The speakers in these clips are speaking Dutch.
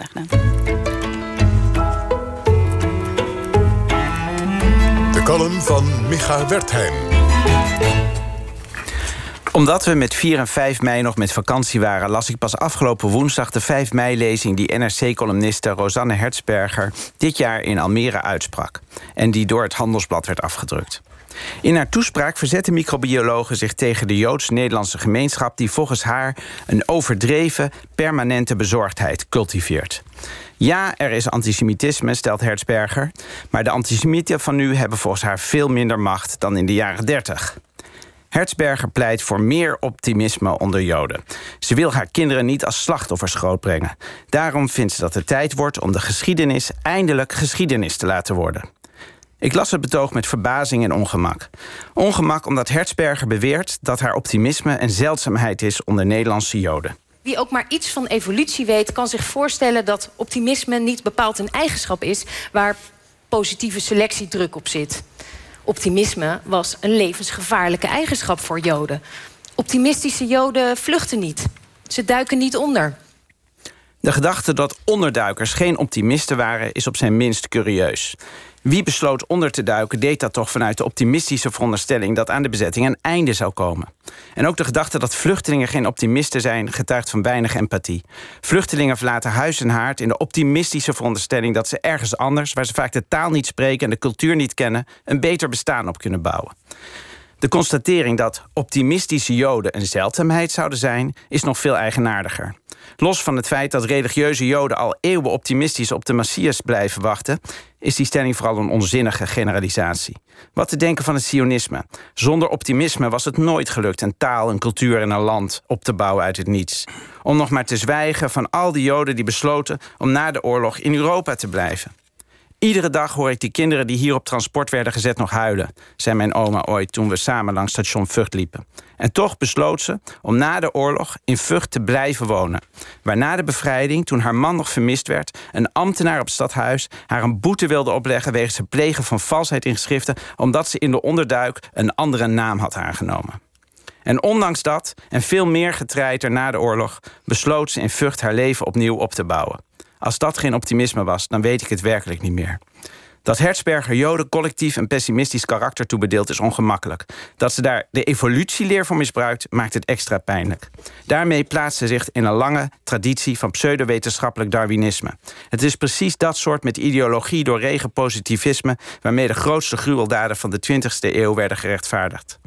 Graag gedaan. De column van Micha Wertheim omdat we met 4 en 5 mei nog met vakantie waren... las ik pas afgelopen woensdag de 5 mei-lezing... die NRC-columniste Rosanne Hertzberger dit jaar in Almere uitsprak... en die door het Handelsblad werd afgedrukt. In haar toespraak verzette microbiologen zich tegen de Joods-Nederlandse gemeenschap... die volgens haar een overdreven, permanente bezorgdheid cultiveert. Ja, er is antisemitisme, stelt Hertzberger... maar de antisemieten van nu hebben volgens haar veel minder macht dan in de jaren 30. Hertzberger pleit voor meer optimisme onder Joden. Ze wil haar kinderen niet als slachtoffers grootbrengen. Daarom vindt ze dat het tijd wordt om de geschiedenis eindelijk geschiedenis te laten worden. Ik las het betoog met verbazing en ongemak. Ongemak omdat Hertzberger beweert dat haar optimisme een zeldzaamheid is onder Nederlandse Joden. Wie ook maar iets van evolutie weet, kan zich voorstellen dat optimisme niet bepaald een eigenschap is waar positieve selectie druk op zit. Optimisme was een levensgevaarlijke eigenschap voor Joden. Optimistische Joden vluchten niet. Ze duiken niet onder. De gedachte dat onderduikers geen optimisten waren... is op zijn minst curieus. Wie besloot onder te duiken deed dat toch vanuit de optimistische veronderstelling... dat aan de bezetting een einde zou komen. En ook de gedachte dat vluchtelingen geen optimisten zijn... getuigt van weinig empathie. Vluchtelingen verlaten huis en haard in de optimistische veronderstelling... dat ze ergens anders, waar ze vaak de taal niet spreken... en de cultuur niet kennen, een beter bestaan op kunnen bouwen. De constatering dat optimistische Joden een zeldzaamheid zouden zijn, is nog veel eigenaardiger. Los van het feit dat religieuze Joden al eeuwen optimistisch op de Messias blijven wachten, is die stelling vooral een onzinnige generalisatie. Wat te denken van het Sionisme? Zonder optimisme was het nooit gelukt een taal, een cultuur en een land op te bouwen uit het niets. Om nog maar te zwijgen van al die Joden die besloten om na de oorlog in Europa te blijven. Iedere dag hoor ik die kinderen die hier op transport werden gezet nog huilen, zei mijn oma ooit toen we samen langs station Vught liepen. En toch besloot ze om na de oorlog in Vught te blijven wonen. Waarna de bevrijding, toen haar man nog vermist werd, een ambtenaar op stadhuis haar een boete wilde opleggen wegens het plegen van valsheid in geschriften, omdat ze in de onderduik een andere naam had aangenomen. En ondanks dat, en veel meer getreiter na de oorlog, besloot ze in Vught haar leven opnieuw op te bouwen. Als dat geen optimisme was, dan weet ik het werkelijk niet meer. Dat Hertzberger Joden collectief een pessimistisch karakter toebedeelt is ongemakkelijk. Dat ze daar de evolutieleer voor misbruikt, maakt het extra pijnlijk. Daarmee plaatst ze zich in een lange traditie van pseudowetenschappelijk Darwinisme. Het is precies dat soort met ideologie doorregen positivisme waarmee de grootste gruweldaden van de 20e eeuw werden gerechtvaardigd.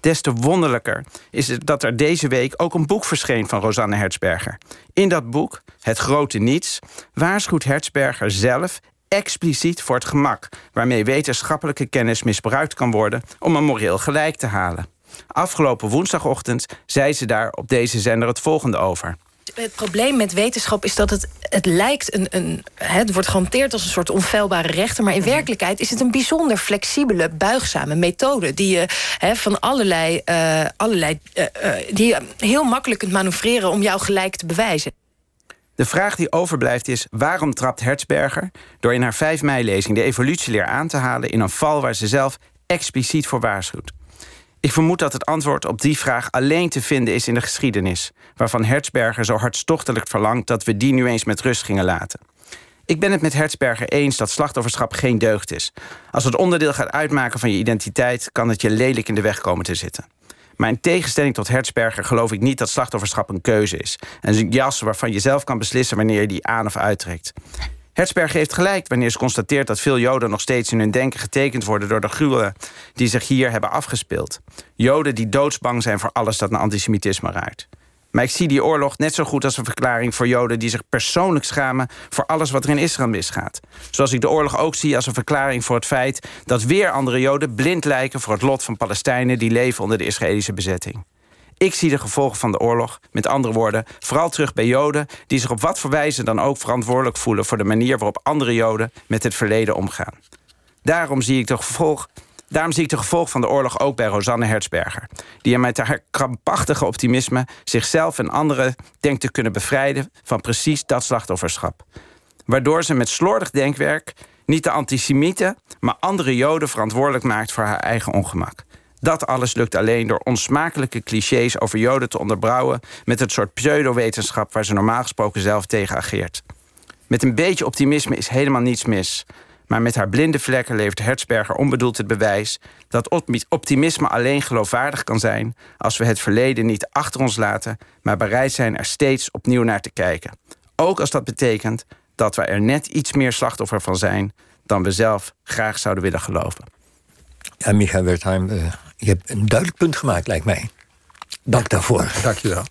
Des te wonderlijker is het dat er deze week ook een boek verscheen van Rosanne Hertzberger. In dat boek, Het Grote Niets, waarschuwt Hertzberger zelf expliciet voor het gemak waarmee wetenschappelijke kennis misbruikt kan worden om een moreel gelijk te halen. Afgelopen woensdagochtend zei ze daar op deze zender het volgende over. Het probleem met wetenschap is dat het, het lijkt een, een. Het wordt gehanteerd als een soort onfeilbare rechter. Maar in mhm. werkelijkheid is het een bijzonder flexibele, buigzame methode. Die je van allerlei. Uh, allerlei uh, die je heel makkelijk kunt manoeuvreren om jou gelijk te bewijzen. De vraag die overblijft is: waarom trapt Hertzberger door in haar 5 mei-lezing de evolutieleer aan te halen in een val waar ze zelf expliciet voor waarschuwt? Ik vermoed dat het antwoord op die vraag alleen te vinden is in de geschiedenis, waarvan Hertzberger zo hartstochtelijk verlangt dat we die nu eens met rust gingen laten. Ik ben het met Hertzberger eens dat slachtofferschap geen deugd is. Als het onderdeel gaat uitmaken van je identiteit, kan het je lelijk in de weg komen te zitten. Maar in tegenstelling tot Hertzberger geloof ik niet dat slachtofferschap een keuze is. Een jas waarvan je zelf kan beslissen wanneer je die aan of uittrekt. Hertzberg heeft gelijk wanneer ze constateert dat veel Joden nog steeds in hun denken getekend worden door de gruwelen die zich hier hebben afgespeeld. Joden die doodsbang zijn voor alles dat naar antisemitisme ruikt. Maar ik zie die oorlog net zo goed als een verklaring voor Joden die zich persoonlijk schamen voor alles wat er in Israël misgaat. Zoals ik de oorlog ook zie als een verklaring voor het feit dat weer andere Joden blind lijken voor het lot van Palestijnen die leven onder de Israëlische bezetting. Ik zie de gevolgen van de oorlog, met andere woorden, vooral terug bij Joden die zich op wat voor wijze dan ook verantwoordelijk voelen voor de manier waarop andere Joden met het verleden omgaan. Daarom zie ik de gevolg, Daarom zie ik de gevolg van de oorlog ook bij Rosanne Hertzberger. Die er met haar krampachtige optimisme zichzelf en anderen denkt te kunnen bevrijden van precies dat slachtofferschap. Waardoor ze met slordig denkwerk niet de antisemieten, maar andere Joden verantwoordelijk maakt voor haar eigen ongemak. Dat alles lukt alleen door onsmakelijke clichés over Joden te onderbouwen met het soort pseudowetenschap waar ze normaal gesproken zelf tegen ageert. Met een beetje optimisme is helemaal niets mis. Maar met haar blinde vlekken levert Hertzberger onbedoeld het bewijs dat optimisme alleen geloofwaardig kan zijn als we het verleden niet achter ons laten, maar bereid zijn er steeds opnieuw naar te kijken. Ook als dat betekent dat we er net iets meer slachtoffer van zijn dan we zelf graag zouden willen geloven. Ja, Michael Wertheim, uh, je hebt een duidelijk punt gemaakt, lijkt mij. Dank daarvoor. Dank je wel.